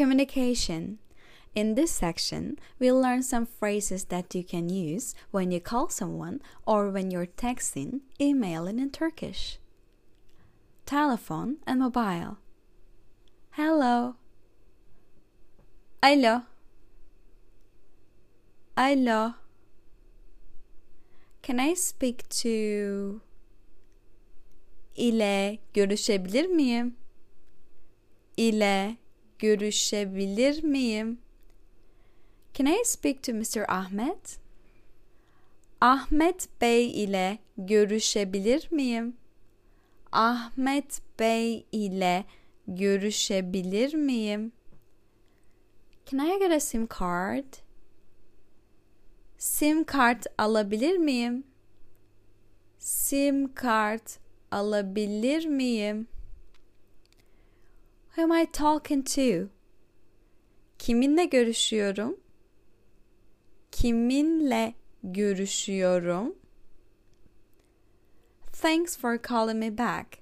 Communication. In this section, we'll learn some phrases that you can use when you call someone or when you're texting, emailing in Turkish. Telephone and mobile. Hello. Alo. Alo. Can I speak to ile görüşebilir miyim? ile görüşebilir miyim? Can I speak to Mr. Ahmet? Ahmet Bey ile görüşebilir miyim? Ahmet Bey ile görüşebilir miyim? Can I get a SIM card? SIM kart alabilir miyim? SIM kart alabilir miyim? Who am I talking to? Kiminle görüşüyorum? Kiminle görüşüyorum? Thanks for calling me back.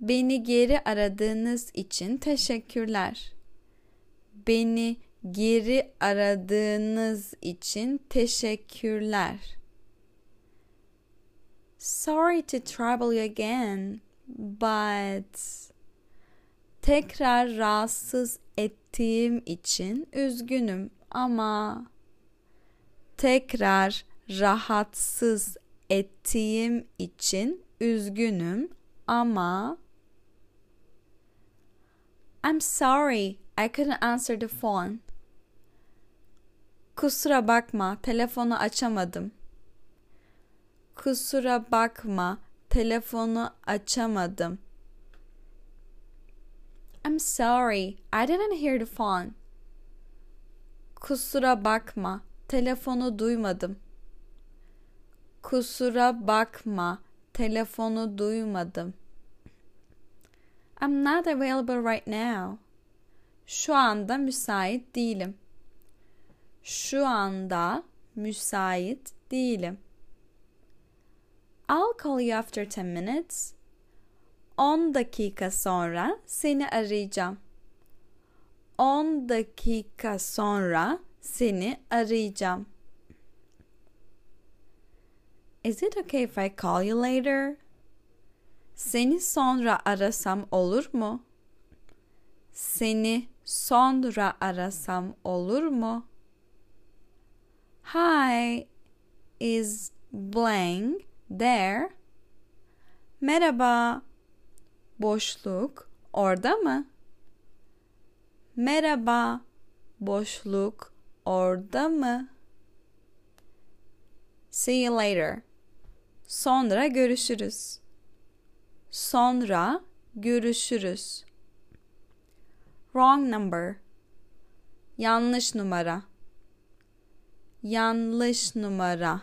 Beni geri aradığınız için teşekkürler. Beni geri aradığınız için teşekkürler. Sorry to trouble you again, but tekrar rahatsız ettiğim için üzgünüm ama tekrar rahatsız ettiğim için üzgünüm ama I'm sorry I couldn't answer the phone. Kusura bakma, telefonu açamadım. Kusura bakma, telefonu açamadım. I'm sorry, I didn't hear the phone. Kusura bakma, telefonu duymadım. Kusura bakma, telefonu duymadım. I'm not available right now. Şu anda müsait değilim. Şu anda müsait değilim. I'll call you after 10 minutes. 10 dakika sonra seni arayacağım. 10 dakika sonra seni arayacağım. Is it okay if I call you later? Seni sonra arasam olur mu? Seni sonra arasam olur mu? Hi, is blank there? Merhaba. Boşluk orada mı? Merhaba. Boşluk orada mı? See you later. Sonra görüşürüz. Sonra görüşürüz. Wrong number. Yanlış numara. Yanlış numara.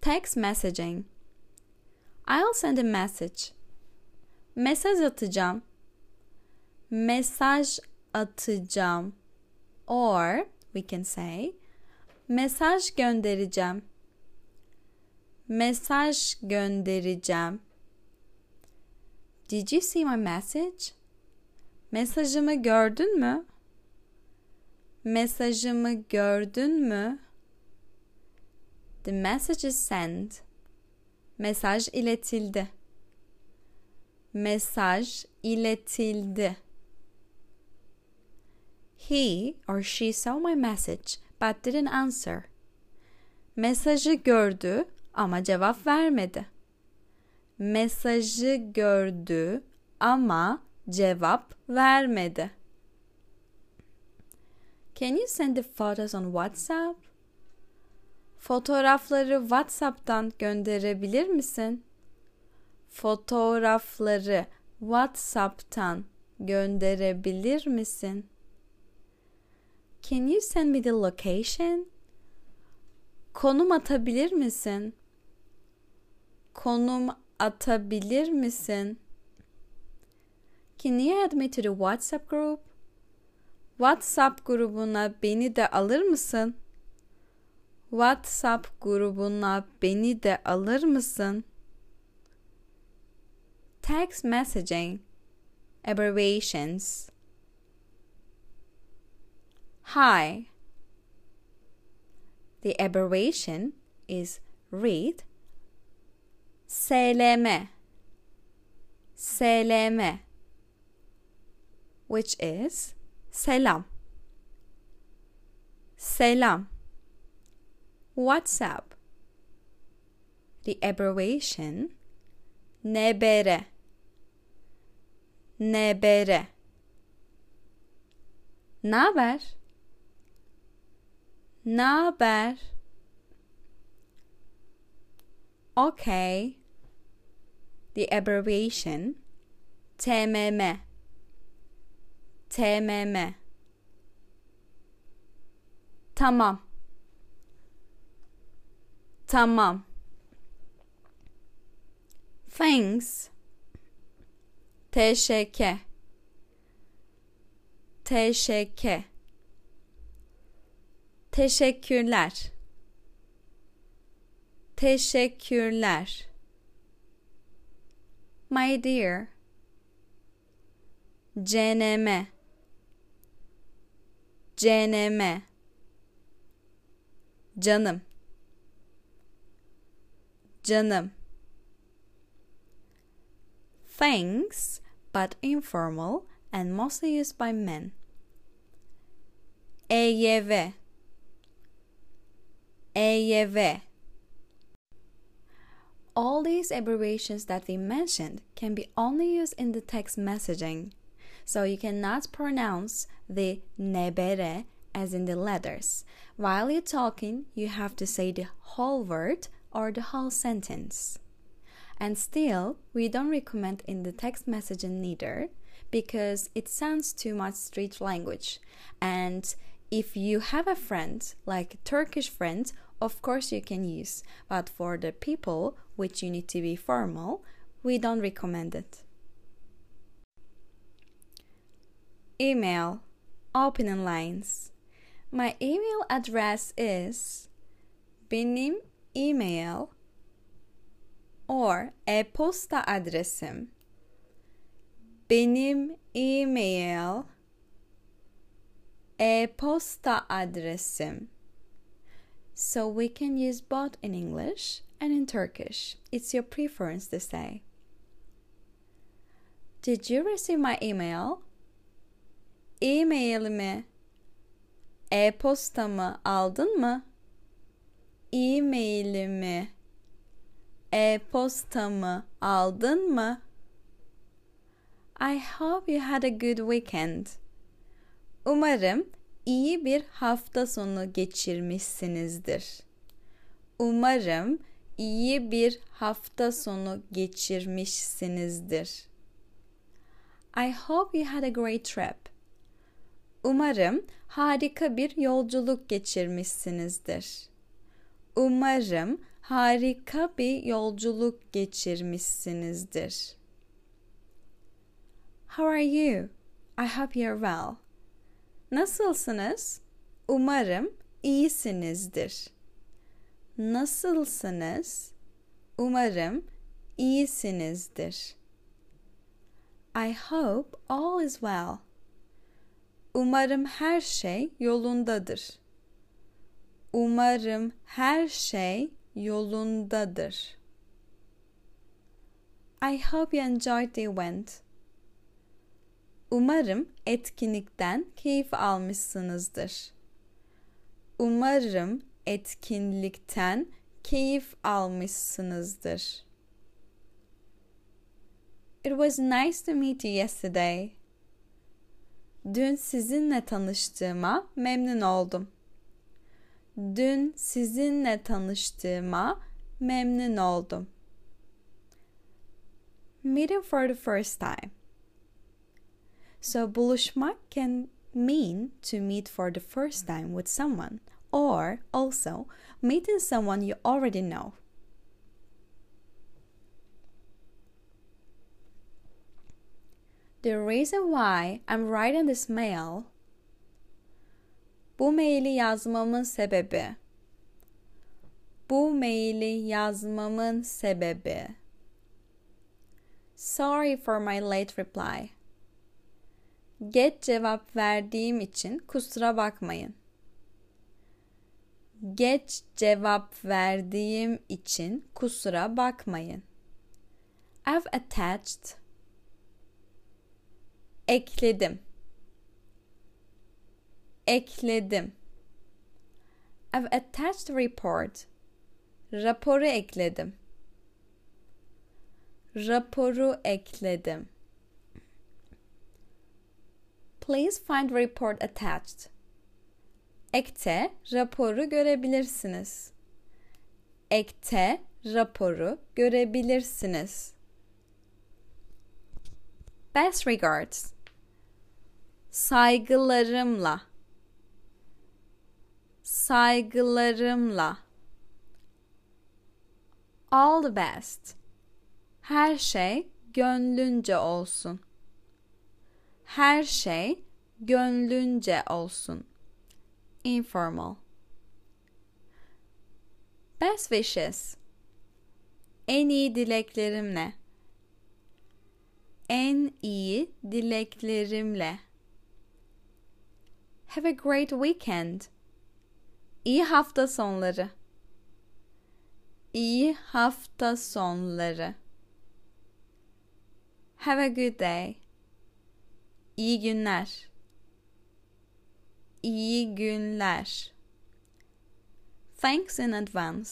Text messaging. I'll send a message. Mesaj atacağım. Mesaj atacağım. Or we can say mesaj göndereceğim. Mesaj göndereceğim. Did you see my message? Mesajımı gördün mü? Mesajımı gördün mü? The message is sent. Mesaj iletildi. Mesaj iletildi. He or she saw my message but didn't answer. Mesajı gördü ama cevap vermedi. Mesajı gördü ama cevap vermedi. Can you send the photos on WhatsApp? Fotoğrafları WhatsApp'tan gönderebilir misin? Fotoğrafları WhatsApp'tan gönderebilir misin? Can you send me the location? Konum atabilir misin? Konum atabilir misin? Can you add me to the WhatsApp group? WhatsApp grubuna beni de alır mısın? WhatsApp grubuna beni de alır mısın? Text messaging abbreviations. Hi. The abbreviation is read SLM. SLM which is selam. Selam. WhatsApp. The abbreviation nebere. Nebere. Naber? Naber? Okay. The abbreviation TMM. TMM. Tamam. Tamam. Thanks. Teşekkür. Teşekkür. Teşekkürler. Teşekkürler. My dear. Ceneme. Ceneme. Canım. Canım. Thanks, but informal and mostly used by men. EYV. EYV. All these abbreviations that we mentioned can be only used in the text messaging, so you cannot pronounce the nebere as in the letters. While you're talking, you have to say the whole word or the whole sentence. And still, we don't recommend in the text messaging neither because it sounds too much street language. And if you have a friend, like a Turkish friend, of course you can use. But for the people which you need to be formal, we don't recommend it. Email opening lines. My email address is benim email or e-posta adresim benim email e-posta adresim so we can use both in English and in Turkish. It's your preference to say. Did you receive my email? E-mailimi, e-postamı aldın mı? E-mailimi, e-postamı aldın mı? I hope you had a good weekend. Umarım iyi bir hafta sonu geçirmişsinizdir. Umarım iyi bir hafta sonu geçirmişsinizdir. I hope you had a great trip. Umarım harika bir yolculuk geçirmişsinizdir. Umarım harika bir yolculuk geçirmişsinizdir. How are you? I hope you're well. Nasılsınız? Umarım iyisinizdir. Nasılsınız? Umarım iyisinizdir. I hope all is well. Umarım her şey yolundadır. Umarım her şey yolundadır. I hope you enjoyed the event. Umarım etkinlikten keyif almışsınızdır. Umarım etkinlikten keyif almışsınızdır. It was nice to meet you yesterday. Dün sizinle tanıştığıma memnun oldum. Dün sizinle tanıştığıma memnun oldum. Meeting for the first time. So buluşmak can mean to meet for the first time with someone or also meeting someone you already know. The reason why I'm writing this mail Bu maili yazmamın sebebi Bu maili yazmamın sebebi Sorry for my late reply. Geç cevap verdiğim için kusura bakmayın. Geç cevap verdiğim için kusura bakmayın. I've attached ekledim ekledim I've attached a report raporu ekledim raporu ekledim Please find report attached. Ekte raporu görebilirsiniz. Ekte raporu görebilirsiniz. Best regards. Saygılarımla. Saygılarımla. All the best. Her şey gönlünce olsun. Her şey gönlünce olsun. Informal. Best wishes. En iyi dileklerimle. En iyi dileklerimle. Have a great weekend. İyi hafta sonları. İyi hafta sonları. Have a good day. İyi günler. İyi günler. Thanks in advance.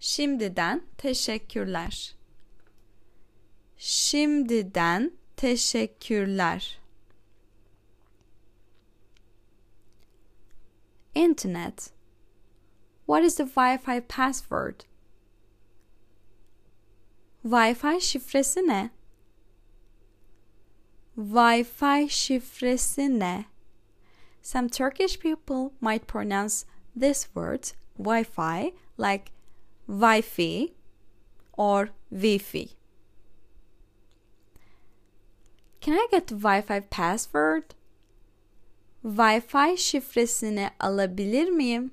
Şimdiden teşekkürler. Şimdiden teşekkürler. Internet. What is the Wi-Fi password? Wi-Fi şifresi ne? Wi-Fi şifresi ne? Some Turkish people might pronounce this word Wi-Fi like Wi-Fi or Wi-Fi. Can I get the Wi-Fi password? Wi-Fi şifresini alabilir miyim?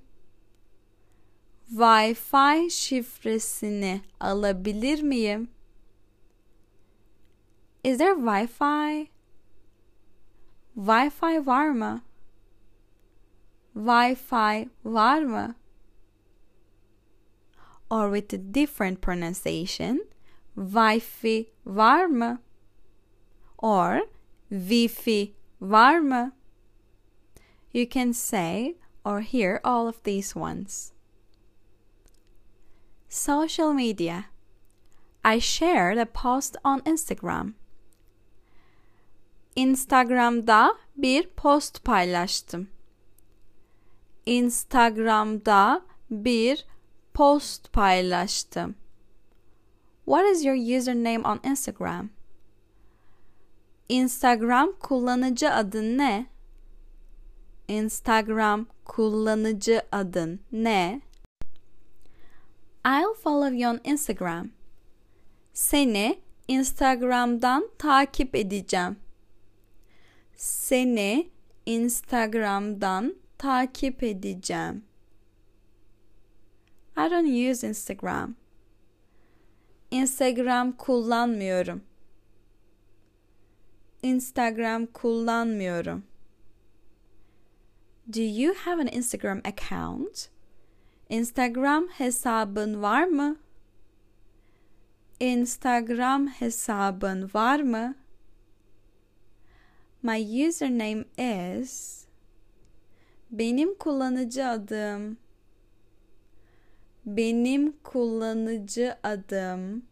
Wi-Fi şifresini alabilir miyim? Is there Wi-Fi? Wi-Fi var mı? Wi-Fi var mı? Or with a different pronunciation, Wi-Fi var mı? Or Wi-Fi var mı? You can say or hear all of these ones. Social media. I shared a post on Instagram. Instagram'da bir post paylaştım. Instagram'da bir post paylaştım. What is your username on Instagram? Instagram kullanıcı adın ne? Instagram kullanıcı adın ne? I'll follow you on Instagram. Seni Instagram'dan takip edeceğim. Seni Instagram'dan takip edeceğim. I don't use Instagram. Instagram kullanmıyorum. Instagram kullanmıyorum. Do you have an Instagram account? Instagram hesabın var mı? Instagram hesabın var mı? My username is Benim kullanıcı adım Benim kullanıcı adım